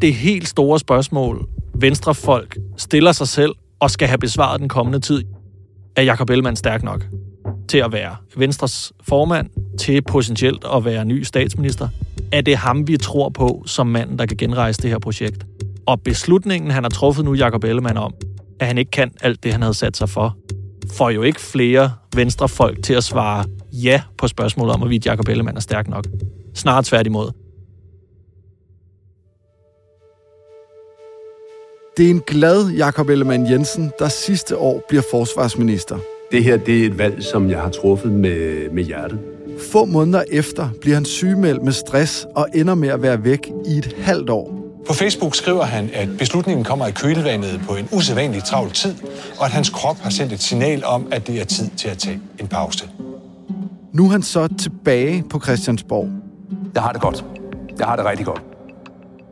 Det helt store spørgsmål, venstrefolk stiller sig selv og skal have besvaret den kommende tid, er Jakob Ellemann stærk nok til at være Venstres formand, til potentielt at være ny statsminister? Er det ham, vi tror på som manden, der kan genrejse det her projekt? Og beslutningen, han har truffet nu, Jakob Ellemann, om, at han ikke kan alt det, han havde sat sig for, får jo ikke flere venstrefolk til at svare ja på spørgsmålet om, hvorvidt Jakob Ellemann er stærk nok. Snart tværtimod. Det er en glad Jakob Ellemann Jensen, der sidste år bliver forsvarsminister. Det her det er et valg, som jeg har truffet med, med hjertet. Få måneder efter bliver han sygemeldt med stress og ender med at være væk i et halvt år. På Facebook skriver han, at beslutningen kommer i kølvandet på en usædvanlig travl tid, og at hans krop har sendt et signal om, at det er tid til at tage en pause. Nu er han så tilbage på Christiansborg. Jeg har det godt. Jeg har det rigtig godt.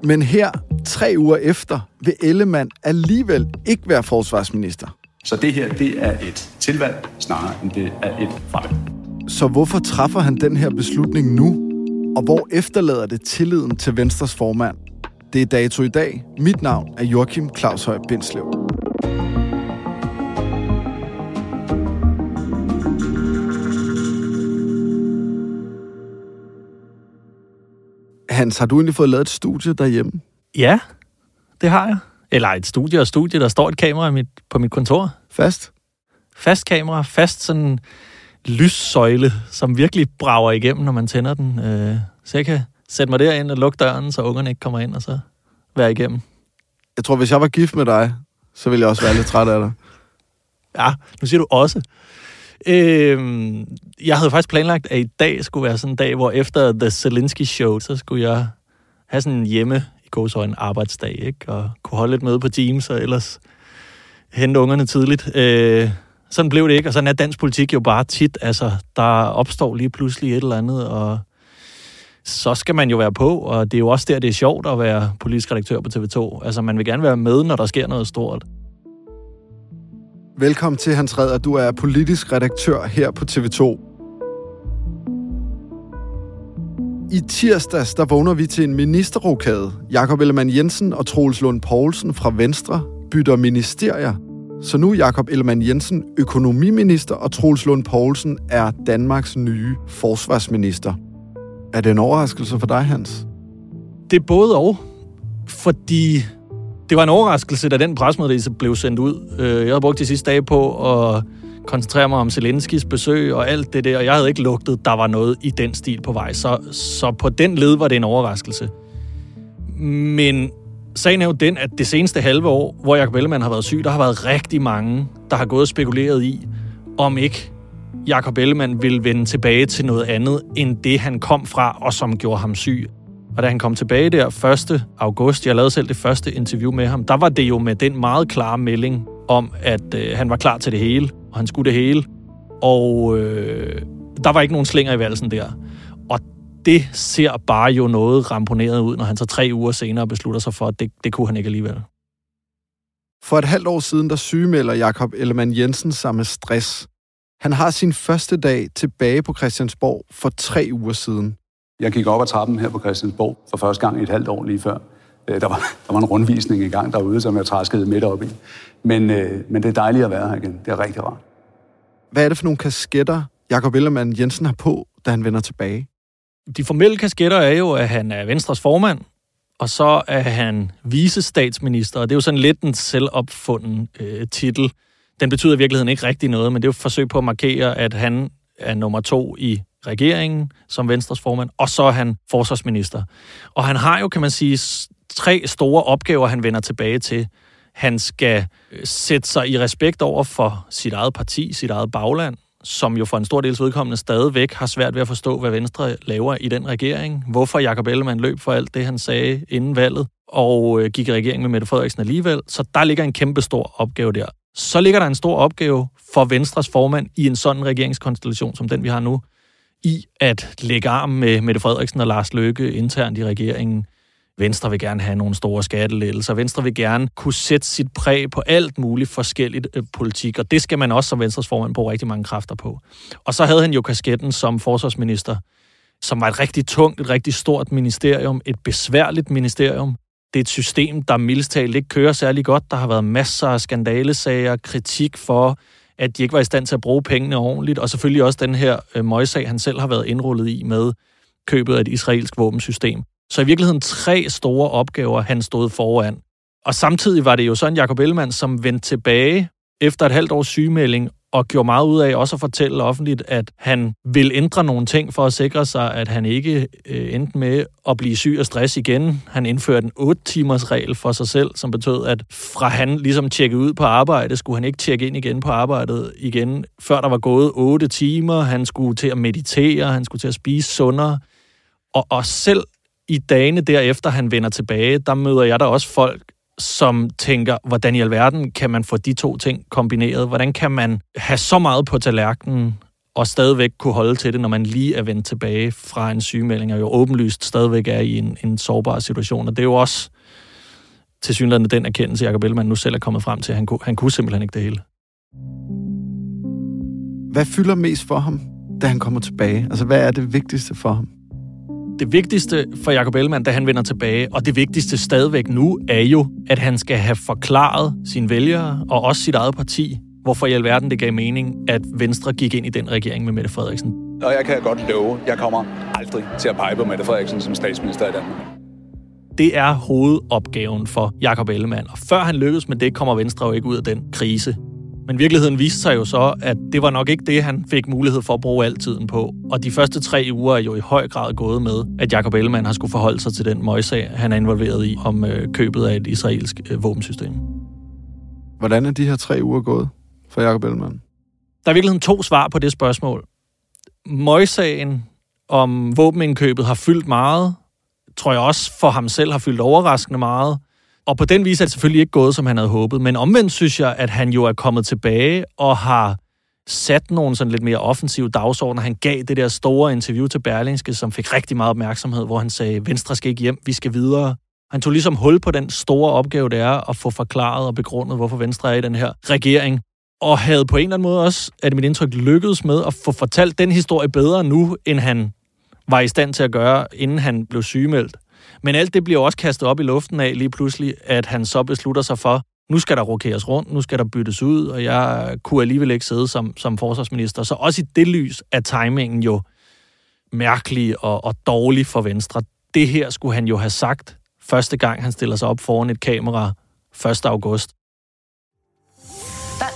Men her, tre uger efter, vil Ellemann alligevel ikke være forsvarsminister. Så det her, det er et tilvalg, snarere end det er et fravalg. Så hvorfor træffer han den her beslutning nu? Og hvor efterlader det tilliden til Venstres formand? Det er dato i dag. Mit navn er Joachim Claus Høj Bindslev. Hans, har du egentlig fået lavet et studie derhjemme? Ja, det har jeg. Eller et studie og studie, der står et kamera mit, på mit kontor. Fast? Fast kamera, fast sådan lyssøjle, som virkelig brager igennem, når man tænder den. Øh, så jeg kan sætte mig derind og lukke døren, så ungerne ikke kommer ind, og så være igennem. Jeg tror, hvis jeg var gift med dig, så ville jeg også være lidt træt af dig. Ja, nu siger du også. Øh, jeg havde faktisk planlagt, at i dag skulle være sådan en dag, hvor efter The Zelensky Show, så skulle jeg have sådan en hjemme i en arbejdsdag, ikke? Og kunne holde lidt møde på Teams, og ellers hente ungerne tidligt. Øh, sådan blev det ikke, og sådan er dansk politik jo bare tit. Altså, der opstår lige pludselig et eller andet, og så skal man jo være på, og det er jo også der, det er sjovt at være politisk redaktør på TV2. Altså, man vil gerne være med, når der sker noget stort. Velkommen til, Hans Redder. Du er politisk redaktør her på TV2. I tirsdags, der vågner vi til en ministerrokade. Jakob Ellemann Jensen og Troels Lund Poulsen fra Venstre bytter ministerier. Så nu er Jakob Ellemann Jensen økonomiminister, og Troels Lund Poulsen er Danmarks nye forsvarsminister. Er det en overraskelse for dig, Hans? Det er både og, fordi det var en overraskelse, da den presmeddelelse blev sendt ud. Øh, jeg havde brugt de sidste dage på at koncentrere mig om Zelenskis besøg og alt det der, og jeg havde ikke lugtet, der var noget i den stil på vej. Så, så på den led var det en overraskelse. Men sagen er jo den, at det seneste halve år, hvor Jacob Ellemann har været syg, der har været rigtig mange, der har gået og spekuleret i, om ikke Jacob Ellemann vil vende tilbage til noget andet, end det han kom fra, og som gjorde ham syg. Og da han kom tilbage der 1. august, jeg lavede selv det første interview med ham, der var det jo med den meget klare melding, om, at øh, han var klar til det hele, og han skulle det hele. Og øh, der var ikke nogen slinger i valsen der. Og det ser bare jo noget ramponeret ud, når han så tre uger senere beslutter sig for, at det, det kunne han ikke alligevel. For et halvt år siden, der sygemelder Jakob Ellemann Jensen sig med stress. Han har sin første dag tilbage på Christiansborg for tre uger siden. Jeg gik op ad trappen her på Christiansborg for første gang i et halvt år lige før. Øh, der var, der var en rundvisning i gang derude, som jeg træskede midt op i. Men, øh, men det er dejligt at være her igen. Det er rigtig rart. Hvad er det for nogle kasketter, Jakob Ellemann Jensen har på, da han vender tilbage? De formelle kasketter er jo, at han er Venstres formand, og så er han visestatsminister, og det er jo sådan lidt en selvopfunden øh, titel. Den betyder i virkeligheden ikke rigtig noget, men det er jo et forsøg på at markere, at han er nummer to i regeringen som Venstres formand, og så er han forsvarsminister. Og han har jo, kan man sige, tre store opgaver, han vender tilbage til. Han skal øh, sætte sig i respekt over for sit eget parti, sit eget bagland, som jo for en stor dels vedkommende stadigvæk har svært ved at forstå, hvad Venstre laver i den regering. Hvorfor Jakob Ellemann løb for alt det, han sagde inden valget, og øh, gik i regering med Mette Frederiksen alligevel. Så der ligger en kæmpe stor opgave der. Så ligger der en stor opgave for Venstres formand i en sådan regeringskonstellation, som den vi har nu, i at lægge arm med Mette Frederiksen og Lars Løkke internt i regeringen. Venstre vil gerne have nogle store skattelettelser. Venstre vil gerne kunne sætte sit præg på alt muligt forskelligt øh, politik, og det skal man også som Venstres formand bruge rigtig mange kræfter på. Og så havde han jo kasketten som forsvarsminister, som var et rigtig tungt, et rigtig stort ministerium, et besværligt ministerium. Det er et system, der mildest talt ikke kører særlig godt. Der har været masser af skandalesager, kritik for, at de ikke var i stand til at bruge pengene ordentligt, og selvfølgelig også den her øh, møgssag, han selv har været indrullet i med købet af et israelsk våbensystem. Så i virkeligheden tre store opgaver, han stod foran. Og samtidig var det jo sådan Jacob Ellemann, som vendte tilbage efter et halvt års sygemelding og gjorde meget ud af også at fortælle offentligt, at han vil ændre nogle ting for at sikre sig, at han ikke øh, endte med at blive syg og stress igen. Han indførte en 8-timers regel for sig selv, som betød, at fra han ligesom tjekkede ud på arbejde, skulle han ikke tjekke ind igen på arbejdet igen, før der var gået 8 timer. Han skulle til at meditere, han skulle til at spise sundere. Og, og selv i dagene derefter, han vender tilbage, der møder jeg der også folk, som tænker, hvordan i alverden kan man få de to ting kombineret? Hvordan kan man have så meget på tallerkenen og stadigvæk kunne holde til det, når man lige er vendt tilbage fra en sygemelding, og jo åbenlyst stadigvæk er i en, en sårbar situation. Og det er jo også til synligheden den erkendelse, Jacob Ellemann nu selv er kommet frem til. Han kunne, han kunne simpelthen ikke det hele. Hvad fylder mest for ham, da han kommer tilbage? Altså, hvad er det vigtigste for ham? Det vigtigste for Jacob Ellemann, da han vender tilbage, og det vigtigste stadigvæk nu, er jo, at han skal have forklaret sine vælgere og også sit eget parti, hvorfor i alverden det gav mening, at Venstre gik ind i den regering med Mette Frederiksen. Og jeg kan godt love, jeg kommer aldrig til at pege på Mette Frederiksen som statsminister i Danmark. Det er hovedopgaven for Jakob Ellemann, og før han lykkes med det, kommer Venstre jo ikke ud af den krise, men virkeligheden viste sig jo så, at det var nok ikke det, han fik mulighed for at bruge al tiden på. Og de første tre uger er jo i høj grad gået med, at Jacob Ellemann har skulle forholde sig til den møgssag, han er involveret i om øh, købet af et israelsk øh, våbensystem. Hvordan er de her tre uger gået for Jacob Ellemann? Der er virkeligheden to svar på det spørgsmål. Møgssagen om våbenindkøbet har fyldt meget, tror jeg også for ham selv har fyldt overraskende meget. Og på den vis er det selvfølgelig ikke gået, som han havde håbet. Men omvendt synes jeg, at han jo er kommet tilbage og har sat nogle sådan lidt mere offensive dagsordner. Han gav det der store interview til Berlingske, som fik rigtig meget opmærksomhed, hvor han sagde, Venstre skal ikke hjem, vi skal videre. Han tog ligesom hul på den store opgave, det er at få forklaret og begrundet, hvorfor Venstre er i den her regering. Og havde på en eller anden måde også, at mit indtryk lykkedes med at få fortalt den historie bedre nu, end han var i stand til at gøre, inden han blev sygemeldt. Men alt det bliver også kastet op i luften af lige pludselig, at han så beslutter sig for, nu skal der rokeres rundt, nu skal der byttes ud, og jeg kunne alligevel ikke sidde som, som forsvarsminister. Så også i det lys er timingen jo mærkelig og, og dårlig for Venstre. Det her skulle han jo have sagt første gang, han stiller sig op foran et kamera 1. august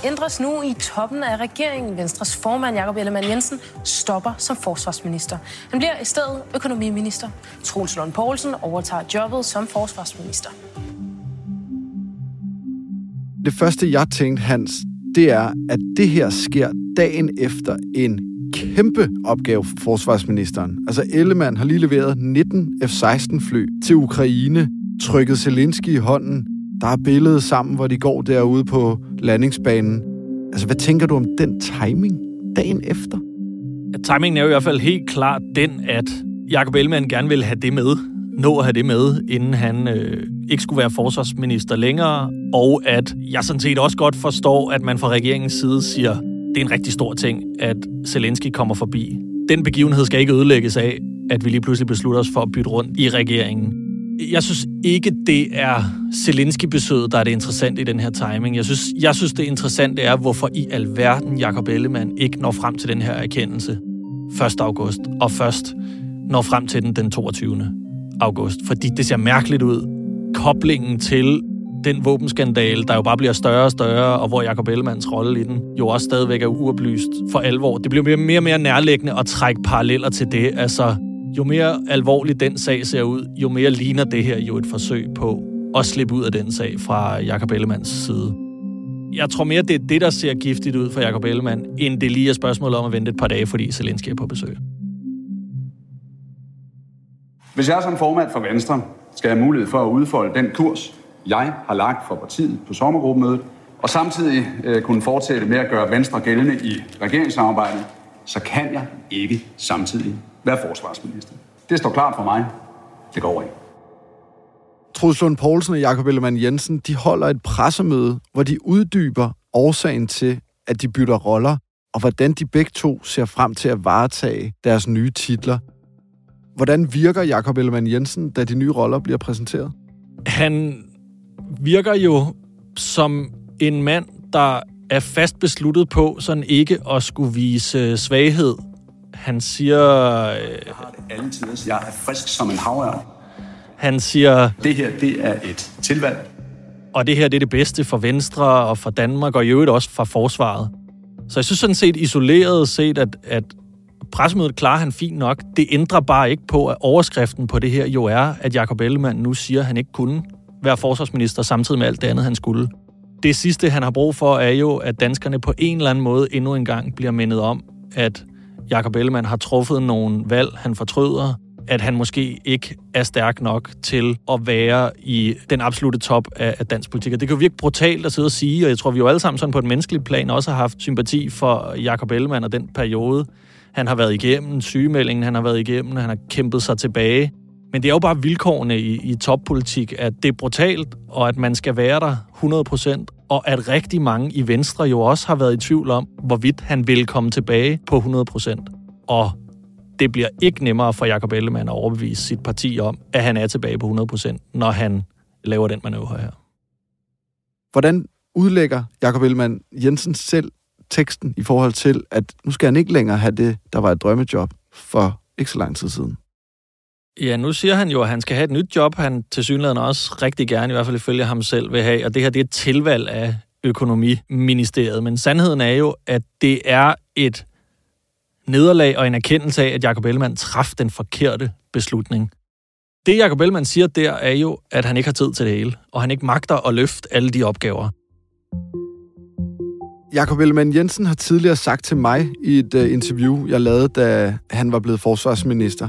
ændres nu i toppen af regeringen. Venstres formand, Jakob Ellemann Jensen, stopper som forsvarsminister. Han bliver i stedet økonomiminister. Troels Lund Poulsen overtager jobbet som forsvarsminister. Det første, jeg tænkte, Hans, det er, at det her sker dagen efter en kæmpe opgave for forsvarsministeren. Altså Ellemann har lige leveret 19 F-16 fly til Ukraine, trykket Zelensky i hånden, der er billedet sammen, hvor de går derude på landingsbanen. Altså, hvad tænker du om den timing dagen efter? Ja, timingen er jo i hvert fald helt klart den, at Jacob Ellemann gerne vil have det med, nå at have det med, inden han øh, ikke skulle være forsvarsminister længere, og at jeg sådan set også godt forstår, at man fra regeringens side siger, det er en rigtig stor ting, at Zelensky kommer forbi. Den begivenhed skal ikke ødelægges af, at vi lige pludselig beslutter os for at bytte rundt i regeringen. Jeg synes ikke, det er Zelensky-besøget, der er det interessante i den her timing. Jeg synes, jeg synes, det interessante er, hvorfor i alverden Jakob Ellemann ikke når frem til den her erkendelse 1. august, og først når frem til den den 22. august. Fordi det ser mærkeligt ud. Koblingen til den våbenskandale, der jo bare bliver større og større, og hvor Jakob Ellemanns rolle i den jo også stadigvæk er uoplyst for alvor. Det bliver mere og mere nærliggende at trække paralleller til det. Altså, jo mere alvorlig den sag ser ud, jo mere ligner det her jo et forsøg på at slippe ud af den sag fra Jakob Ellemanns side. Jeg tror mere, det er det, der ser giftigt ud for Jakob Ellemann, end det lige er spørgsmålet om at vente et par dage, fordi Zelensky er på besøg. Hvis jeg som formand for Venstre skal have mulighed for at udfolde den kurs, jeg har lagt for partiet på sommergruppemødet, og samtidig øh, kunne fortsætte med at gøre Venstre gældende i regeringssamarbejdet, så kan jeg ikke samtidig være forsvarsminister. Det står klart for mig. Det går ikke. Troels Lund Poulsen og Jakob Ellemann Jensen, de holder et pressemøde, hvor de uddyber årsagen til, at de bytter roller, og hvordan de begge to ser frem til at varetage deres nye titler. Hvordan virker Jakob Ellemann Jensen, da de nye roller bliver præsenteret? Han virker jo som en mand, der er fast besluttet på sådan ikke at skulle vise svaghed. Han siger... Jeg har det alle tider. Jeg er frisk som en havørn. Han siger... Det her, det er et tilvalg. Og det her, det er det bedste for Venstre og for Danmark, og i øvrigt også for forsvaret. Så jeg synes sådan set isoleret set, at, at pressemødet klarer han fint nok. Det ændrer bare ikke på, at overskriften på det her jo er, at Jacob Ellemann nu siger, at han ikke kunne være forsvarsminister samtidig med alt det andet, han skulle. Det sidste, han har brug for, er jo, at danskerne på en eller anden måde endnu en gang bliver mindet om, at Jakob Ellemann har truffet nogle valg, han fortryder, at han måske ikke er stærk nok til at være i den absolute top af, af dansk politik. Og det kan jo virke brutalt at sidde og sige, og jeg tror, vi jo alle sammen sådan på et menneskeligt plan også har haft sympati for Jakob Ellemann og den periode, han har været igennem, sygemeldingen han har været igennem, han har kæmpet sig tilbage. Men det er jo bare vilkårene i, i toppolitik, at det er brutalt, og at man skal være der 100%, og at rigtig mange i Venstre jo også har været i tvivl om, hvorvidt han vil komme tilbage på 100%. Og det bliver ikke nemmere for Jacob Ellemann at overbevise sit parti om, at han er tilbage på 100%, når han laver den manøvre her. Hvordan udlægger Jacob Ellemann Jensen selv teksten i forhold til, at nu skal han ikke længere have det, der var et drømmejob for ikke så lang tid siden? Ja, nu siger han jo, at han skal have et nyt job, han til synligheden også rigtig gerne, i hvert fald ifølge ham selv, vil have. Og det her det er et tilvalg af økonomiministeriet. Men sandheden er jo, at det er et nederlag og en erkendelse af, at Jacob Ellemann traf den forkerte beslutning. Det Jacob Ellemann siger der, er jo, at han ikke har tid til det hele, og han ikke magter at løfte alle de opgaver. Jakob Ellemann Jensen har tidligere sagt til mig i et øh, interview, jeg lavede, da han var blevet forsvarsminister.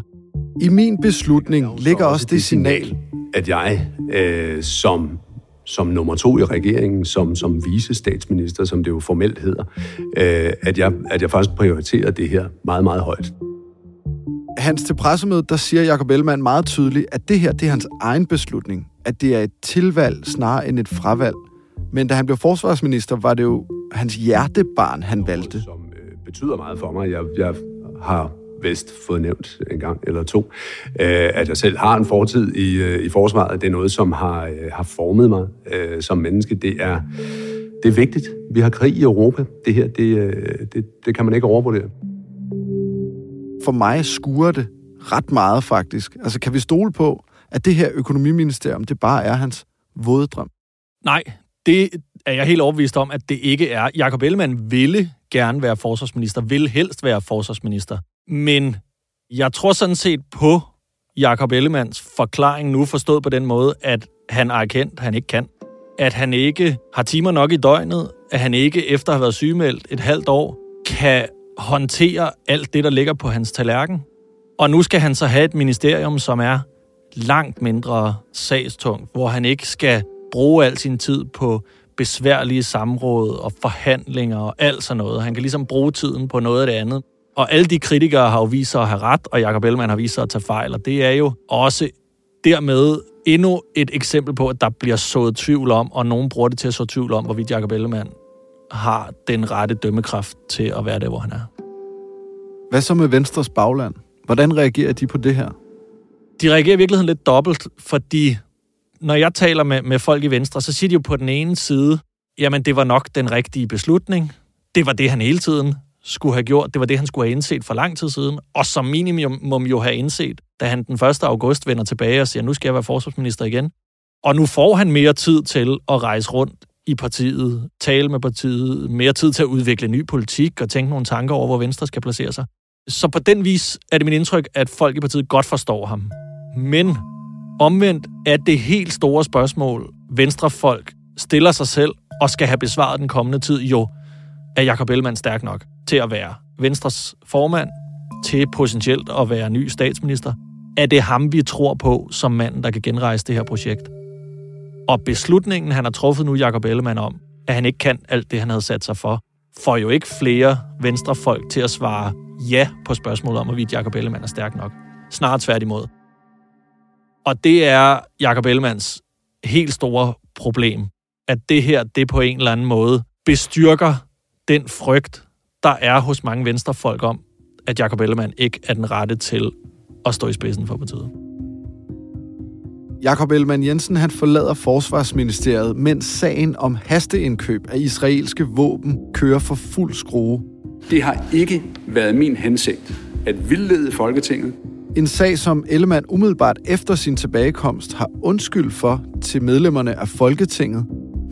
I min beslutning ligger også det signal, at jeg øh, som som nummer to i regeringen, som, som vice-statsminister, som det jo formelt hedder, øh, at, jeg, at jeg faktisk prioriterer det her meget, meget højt. Hans til pressemødet, der siger Jacob Ellemann meget tydeligt, at det her det er hans egen beslutning. At det er et tilvalg snarere end et fravalg. Men da han blev forsvarsminister, var det jo hans hjertebarn, han valgte. Som øh, betyder meget for mig. Jeg, jeg har vist fået nævnt en gang eller to, øh, at jeg selv har en fortid i, øh, i forsvaret. Det er noget, som har, øh, har formet mig som menneske. Det er, det er vigtigt. Vi har krig i Europa. Det her, det, det, det kan man ikke overvurdere. For mig skuer det ret meget, faktisk. Altså, kan vi stole på, at det her økonomiministerium, det bare er hans våddrøm? Nej, det er jeg helt overbevist om, at det ikke er. Jakob Ellemann ville gerne være forsvarsminister, vil helst være forsvarsminister. Men jeg tror sådan set på Jakob Ellemands forklaring nu forstået på den måde, at han er erkendt, at han ikke kan. At han ikke har timer nok i døgnet, at han ikke efter at have været sygemeldt et halvt år, kan håndtere alt det, der ligger på hans tallerken. Og nu skal han så have et ministerium, som er langt mindre sagstungt, hvor han ikke skal bruge al sin tid på besværlige samråd og forhandlinger og alt sådan noget. Han kan ligesom bruge tiden på noget af det andet. Og alle de kritikere har jo vist sig at have ret, og Jacob Ellemann har vist sig at tage fejl, og det er jo også dermed endnu et eksempel på, at der bliver sået tvivl om, og nogen bruger det til at så tvivl om, hvorvidt Jacob Ellemann har den rette dømmekraft til at være der, hvor han er. Hvad så med Venstres bagland? Hvordan reagerer de på det her? De reagerer i virkeligheden lidt dobbelt, fordi når jeg taler med, med folk i Venstre, så siger de jo på den ene side, jamen det var nok den rigtige beslutning. Det var det, han hele tiden skulle have gjort. Det var det, han skulle have indset for lang tid siden. Og som minimum jo have indset, da han den 1. august vender tilbage og siger, nu skal jeg være forsvarsminister igen. Og nu får han mere tid til at rejse rundt i partiet, tale med partiet, mere tid til at udvikle ny politik og tænke nogle tanker over, hvor Venstre skal placere sig. Så på den vis er det min indtryk, at folk i partiet godt forstår ham. Men omvendt er det helt store spørgsmål, Venstrefolk stiller sig selv og skal have besvaret den kommende tid, jo, er Jakob Ellemann stærk nok til at være Venstres formand, til potentielt at være ny statsminister? Er det ham, vi tror på som manden, der kan genrejse det her projekt? Og beslutningen, han har truffet nu, Jakob Ellemann, om, at han ikke kan alt det, han havde sat sig for, får jo ikke flere venstrefolk til at svare ja på spørgsmålet om, hvorvidt Jakob Ellemann er stærk nok. Snart tværtimod. Og det er Jakob Ellemanns helt store problem, at det her, det på en eller anden måde bestyrker den frygt, der er hos mange venstrefolk om, at Jakob Ellemann ikke er den rette til at stå i spidsen for partiet. Jakob Ellemann Jensen han forlader Forsvarsministeriet, mens sagen om hasteindkøb af israelske våben kører for fuld skrue. Det har ikke været min hensigt at vildlede Folketinget. En sag, som Ellemann umiddelbart efter sin tilbagekomst har undskyld for til medlemmerne af Folketinget.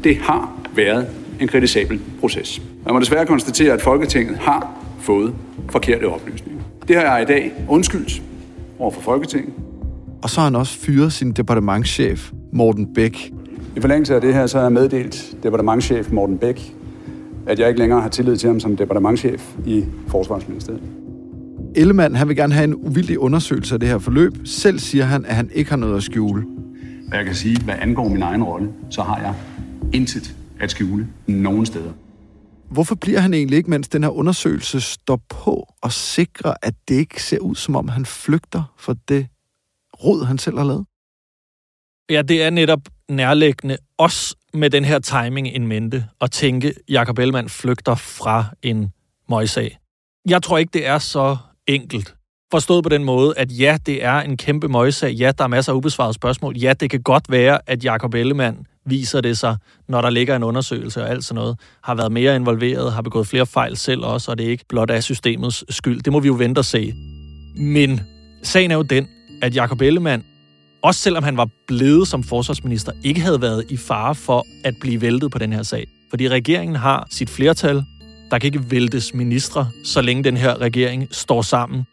Det har været en kritisabel proces. Man må desværre konstatere, at Folketinget har fået forkerte oplysninger. Det har jeg i dag undskyldt over for Folketinget. Og så har han også fyret sin departementschef, Morten Bæk. I forlængelse af det her, så har jeg meddelt departementschef Morten Bæk, at jeg ikke længere har tillid til ham som departementschef i Forsvarsministeriet. Ellemann han vil gerne have en uvildig undersøgelse af det her forløb. Selv siger han, at han ikke har noget at skjule. Jeg kan sige, hvad angår min egen rolle, så har jeg intet at skjule nogen steder. Hvorfor bliver han egentlig ikke, mens den her undersøgelse står på og sikrer, at det ikke ser ud, som om han flygter for det rod, han selv har lavet? Ja, det er netop nærlæggende, også med den her timing in mente, at tænke, Jakob Ellemann flygter fra en møjsag. Jeg tror ikke, det er så enkelt. Forstået på den måde, at ja, det er en kæmpe møjsag. Ja, der er masser af ubesvarede spørgsmål. Ja, det kan godt være, at Jakob Ellemann viser det sig, når der ligger en undersøgelse og alt sådan noget, har været mere involveret, har begået flere fejl selv også, og det er ikke blot af systemets skyld. Det må vi jo vente og se. Men sagen er jo den, at Jakob Ellemann, også selvom han var blevet som forsvarsminister, ikke havde været i fare for at blive væltet på den her sag. Fordi regeringen har sit flertal. Der kan ikke væltes ministre, så længe den her regering står sammen.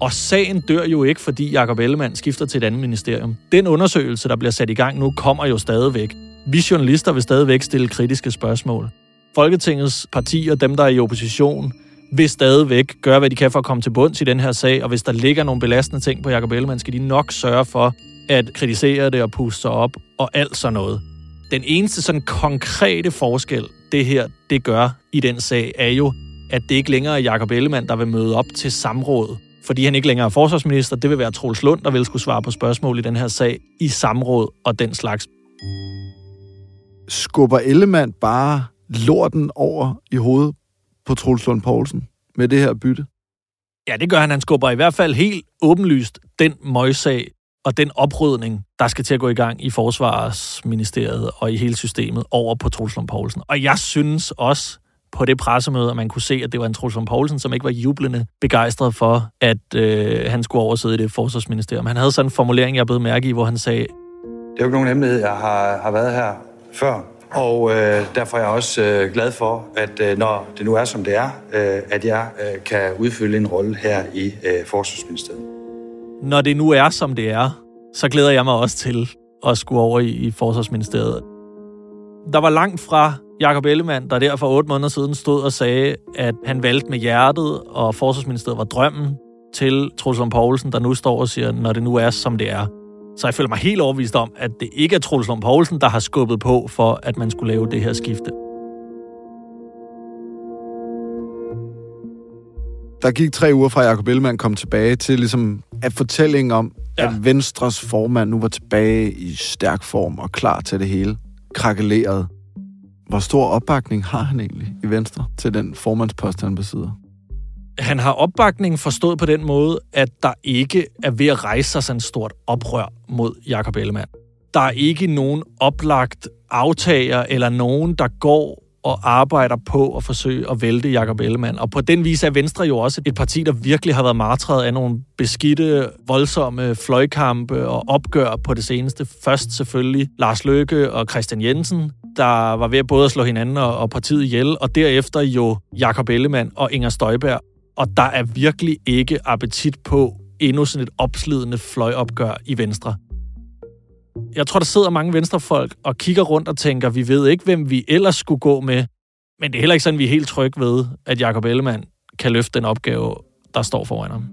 Og sagen dør jo ikke, fordi Jakob Ellemann skifter til et andet ministerium. Den undersøgelse, der bliver sat i gang nu, kommer jo stadigvæk. Vi journalister vil stadigvæk stille kritiske spørgsmål. Folketingets partier, dem der er i opposition, vil stadigvæk gøre, hvad de kan for at komme til bunds i den her sag, og hvis der ligger nogle belastende ting på Jacob Ellemann, skal de nok sørge for at kritisere det og puste sig op og alt sådan noget. Den eneste sådan konkrete forskel, det her det gør i den sag, er jo, at det ikke længere er Jacob Ellemann, der vil møde op til samråd, fordi han ikke længere er forsvarsminister. Det vil være Troels Lund, der vil skulle svare på spørgsmål i den her sag i samråd og den slags. Skubber Ellemann bare lorten over i hovedet på Troels Lund Poulsen med det her bytte? Ja, det gør han. Han skubber i hvert fald helt åbenlyst den møgssag og den oprydning, der skal til at gå i gang i Forsvarsministeriet og i hele systemet over på Troels Lund Poulsen. Og jeg synes også på det pressemøde, at man kunne se, at det var en Troels Poulsen, som ikke var jublende begejstret for, at øh, han skulle oversæde i det forsvarsministerium. Han havde sådan en formulering, jeg blev mærke i, hvor han sagde... Det er jo ikke nogen hemmelighed, jeg har, har været her før og øh, derfor er jeg også øh, glad for, at øh, når det nu er, som det er, øh, at jeg øh, kan udfylde en rolle her i øh, Forsvarsministeriet. Når det nu er, som det er, så glæder jeg mig også til at skulle over i, i Forsvarsministeriet. Der var langt fra Jakob Ellemann, der der for otte måneder siden stod og sagde, at han valgte med hjertet, og Forsvarsministeriet var drømmen, til Truls Poulsen, der nu står og siger, når det nu er, som det er. Så jeg føler mig helt overvist om, at det ikke er Troels Lund Poulsen, der har skubbet på for, at man skulle lave det her skifte. Der gik tre uger fra Jacob Ellemann kom tilbage til ligesom at fortællingen om, ja. at Venstres formand nu var tilbage i stærk form og klar til det hele. Krakeleret. Hvor stor opbakning har han egentlig i Venstre til den formandspost, han besidder? Han har opbakningen forstået på den måde, at der ikke er ved at rejse sig sådan et stort oprør mod Jakob Ellemann. Der er ikke nogen oplagt aftager eller nogen, der går og arbejder på at forsøge at vælte Jakob Ellemann. Og på den vis er Venstre jo også et parti, der virkelig har været martret af nogle beskidte, voldsomme fløjkampe og opgør på det seneste. Først selvfølgelig Lars Løkke og Christian Jensen, der var ved både at slå hinanden og partiet ihjel, og derefter jo Jakob Ellemann og Inger Støjberg. Og der er virkelig ikke appetit på endnu sådan et opslidende fløjopgør i Venstre. Jeg tror, der sidder mange venstrefolk og kigger rundt og tænker, vi ved ikke, hvem vi ellers skulle gå med. Men det er heller ikke sådan, vi er helt trygge ved, at Jakob Ellemann kan løfte den opgave, der står foran ham.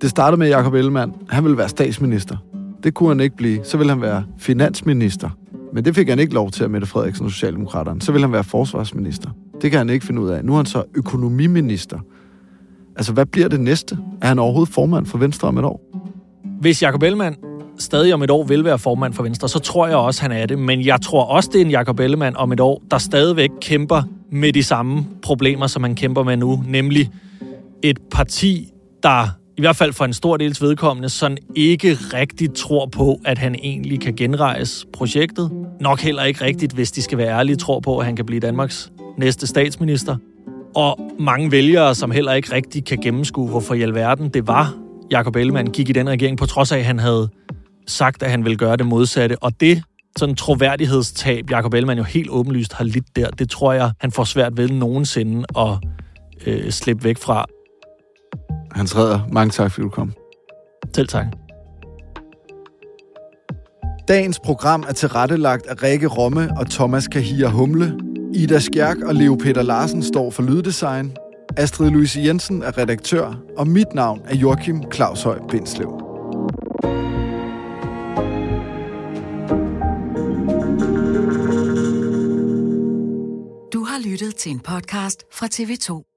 Det startede med Jakob Ellemann. Han ville være statsminister. Det kunne han ikke blive. Så ville han være finansminister. Men det fik han ikke lov til at Mette Frederiksen og Socialdemokraterne. Så vil han være forsvarsminister. Det kan han ikke finde ud af. Nu er han så økonomiminister. Altså, hvad bliver det næste? Er han overhovedet formand for Venstre om et år? Hvis Jacob Ellemann stadig om et år vil være formand for Venstre, så tror jeg også, han er det. Men jeg tror også, det er en Jacob Ellemann om et år, der stadigvæk kæmper med de samme problemer, som han kæmper med nu. Nemlig et parti, der i hvert fald for en stor dels vedkommende, sådan ikke rigtigt tror på, at han egentlig kan genrejse projektet. Nok heller ikke rigtigt, hvis de skal være ærlige, tror på, at han kan blive Danmarks næste statsminister. Og mange vælgere, som heller ikke rigtig kan gennemskue, hvorfor i alverden det var, Jakob Ellemann gik i den regering, på trods af, at han havde sagt, at han vil gøre det modsatte. Og det sådan troværdighedstab, Jakob Ellemann jo helt åbenlyst har lidt der, det tror jeg, han får svært ved nogensinde at øh, slippe væk fra. Hans Redder, mange tak, fordi du kom. Selv tak. Dagens program er tilrettelagt af Rikke Romme og Thomas Kahir Humle. Ida Skjærk og Leo Peter Larsen står for lyddesign. Astrid Louise Jensen er redaktør, og mit navn er Joachim Claus Høj Bindslev. Du har lyttet til en podcast fra TV2.